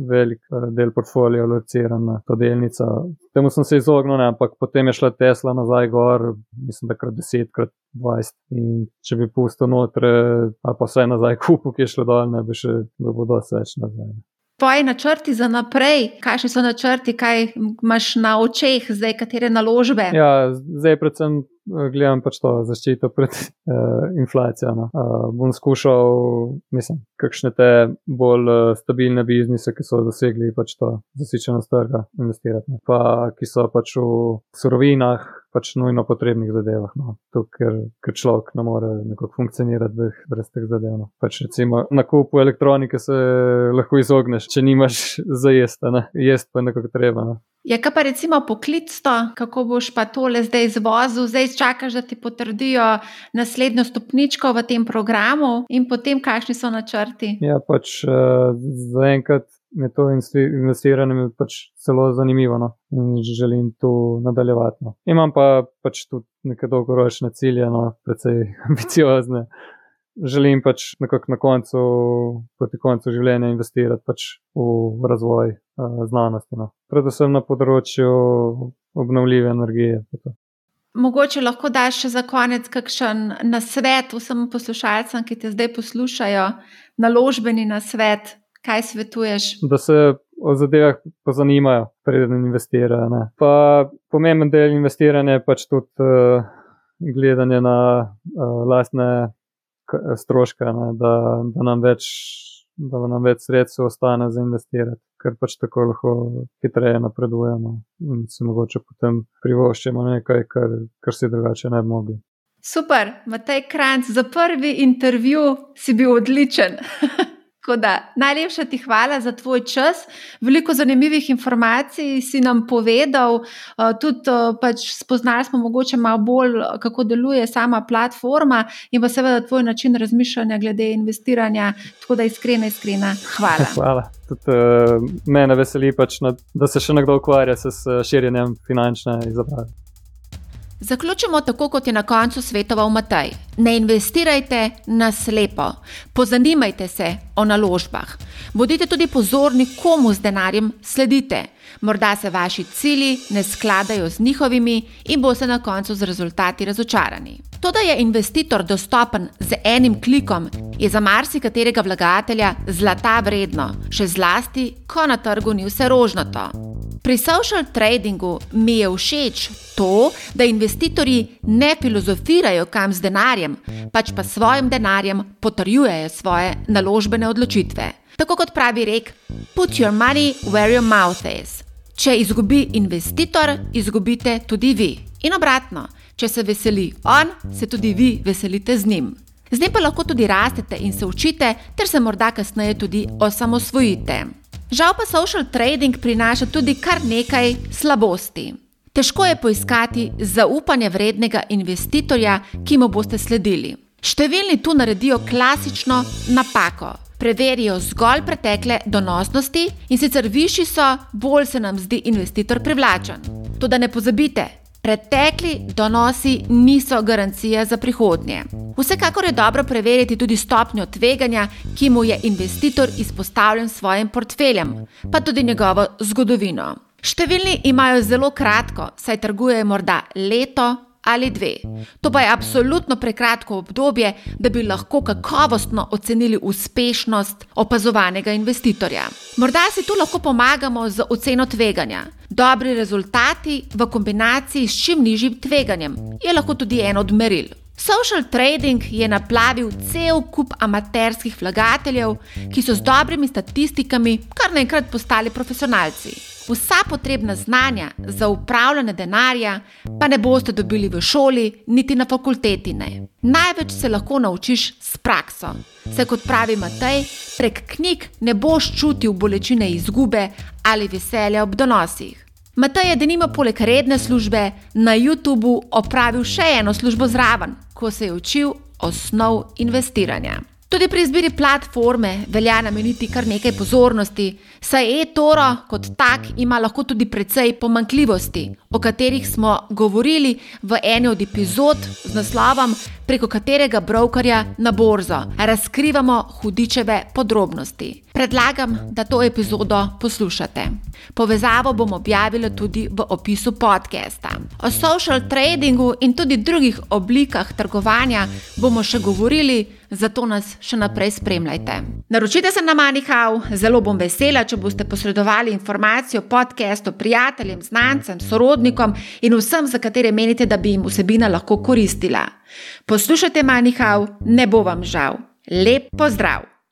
S2: velik eh, del portfolio lociran na to delnico. Temu sem se izognil, ne, ampak potem je šla Tesla nazaj gor, mislim, da krat 10, krat 20. In če bi pustil noter, ali pa vse nazaj kupu, ki je šlo dol, ne bi še bilo dosti več nazaj. Ne.
S1: Tvoji načrti za naprej, kakšni so načrti, kaj imaš na očeh, zdaj katere naložbe?
S2: Ja, zdaj predvsem gledam pač to zaščito pred uh, inflacijo. No. Uh, bom skušal, mislim, kakšne te bolj uh, stabilne biznise, ki so dosegli pač to zasičenost trga, investirati. No. Pa ki so pač v surovinah, pač nujno potrebnih zadevah. No. To, ker, ker človek ne more nekako funkcionirati brez teh zadev. No. Pač recimo na kupu elektronike se lahko izogneš, če nimaš za jesti, jesti pa nekako treba. No.
S1: Je ja, pa recimo poklicno, kako boš pa tole zdaj izvozil, zdaj čakaš, da ti potrdijo naslednjo stopničko v tem programu, in potem kakšni so načrti.
S2: Ja, pač uh, zaenkrat je to investiranje pač zelo zanimivo no? in želim to nadaljevati. No? Imam pa pač tudi neke dolgoročne cilje, no? precej ambiciozne. Želim pač nekako na koncu, proti koncu življenja, investirati pač v razvoj uh, znanosti, no. predvsem na področju obnovljive energije.
S1: Mogoče lahko daš še za konec kakšen nasvet vsem poslušalcem, ki te zdaj poslušajo, naložbeni nasvet, kaj svetuješ?
S2: Da se o zadevah pozanimajo, preden investirajo. Ne. Pa pomemben del investiranja je pač tudi uh, gledanje na uh, lastne stroške, ne, da, da, nam več, da nam več sredstev ostane za investirati, ker pač tako lahko hitreje napredujemo in se mogoče potem privoščimo nekaj, kar, kar si drugače ne bi mogli.
S1: Super, Matej Kranc, za prvi intervju si bil odličen. Da, najlepša ti hvala za tvoj čas. Veliko zanimivih informacij si nam povedal, eh, tudi eh, pač spoznali smo mogoče malo bolj, kako deluje sama platforma in pa seveda tvoj način razmišljanja glede investiranja. Tako da iskrena, iskrena hvala.
S2: Hvala. Tudi, uh, mene veseli, pač, da se še nekdo ukvarja s širjenjem finančne izobrazbe.
S1: Zaključimo tako, kot je na koncu svetoval Matej. Ne investirajte na slepo, pozanimajte se o naložbah. Bodite tudi pozorni, komu z denarjem sledite. Morda se vaši cilji ne skladajo z njihovimi in boste na koncu z rezultati razočarani. To, da je investitor dostopen z enim klikom, je za marsikaterega vlagatelja zlata vredno, še zlasti, ko na trgu ni vse rožnato. Pri social tradingu mi je všeč to, da investitorji ne filozofirajo kam z denarjem, pač pa s svojim denarjem potrjujejo svoje naložbene odločitve. Tako kot pravi rek: Put your money where your mouth is. Če izgubi investitor, izgubite tudi vi. In obratno. Če se veseli on, se tudi vi veselite z njim. Z njim pa lahko tudi rastete in se učite, ter se morda kasneje tudi osamosvojite. Žal pa social trading prinaša tudi kar nekaj slabosti. Težko je poiskati zaupanje vrednega investitorja, ki mu boste sledili. Številni tu naredijo klasično napako. Preverijo zgolj pretekle donosnosti in sicer višji so, bolj se nam zdi investitor privlačen. Tudi ne pozabite, Pretekli donosi niso garancija za prihodnje. Vsekakor je dobro preveriti tudi stopnjo tveganja, ki mu je investitor izpostavljen svojim portfeljem, pa tudi njegovo zgodovino. Številni imajo zelo kratko, saj trgujejo morda leto ali dve. To pa je absolutno prekratko obdobje, da bi lahko kakovostno ocenili uspešnost opazovanega investitorja. Morda si tu lahko pomagamo z oceno tveganja. Dobri rezultati v kombinaciji s čim nižjim tveganjem je lahko tudi eno od meril. Social trading je naplavil cel kup amaterskih vlagateljev, ki so z dobrimi statistikami kar naenkrat postali profesionalci. Vsa potrebna znanja za upravljanje denarja pa ne boste dobili v šoli, niti na fakulteti. Ne. Največ se lahko naučiš s prakso. Se kot pravi Matej, prek knjig ne boš čutil bolečine izgube ali veselja ob donosih. Matej je denimo poleg redne službe na YouTubu opravil še eno službo zraven, ko se je učil osnov investiranja. Tudi pri izbiri platforme velja nameniti kar nekaj pozornosti, saj e-toro kot tak ima lahko tudi precej pomankljivosti, o katerih smo govorili v eni od epizod z naslovom preko katerega brokerja na borzo razkrivamo hudičeve podrobnosti. Predlagam, da to epizodo poslušate. Povezavo bom objavila tudi v opisu podcasta. O social tradingu in tudi drugih oblikah trgovanja bomo še govorili, zato nas še naprej spremljajte. Naročite se na Manihau, zelo bom vesela, če boste posredovali informacijo o podkastu prijateljem, znancem, sorodnikom in vsem, za katere menite, da bi jim vsebina lahko koristila. Poslušajte Manihau, ne bo vam žal. Lep pozdrav!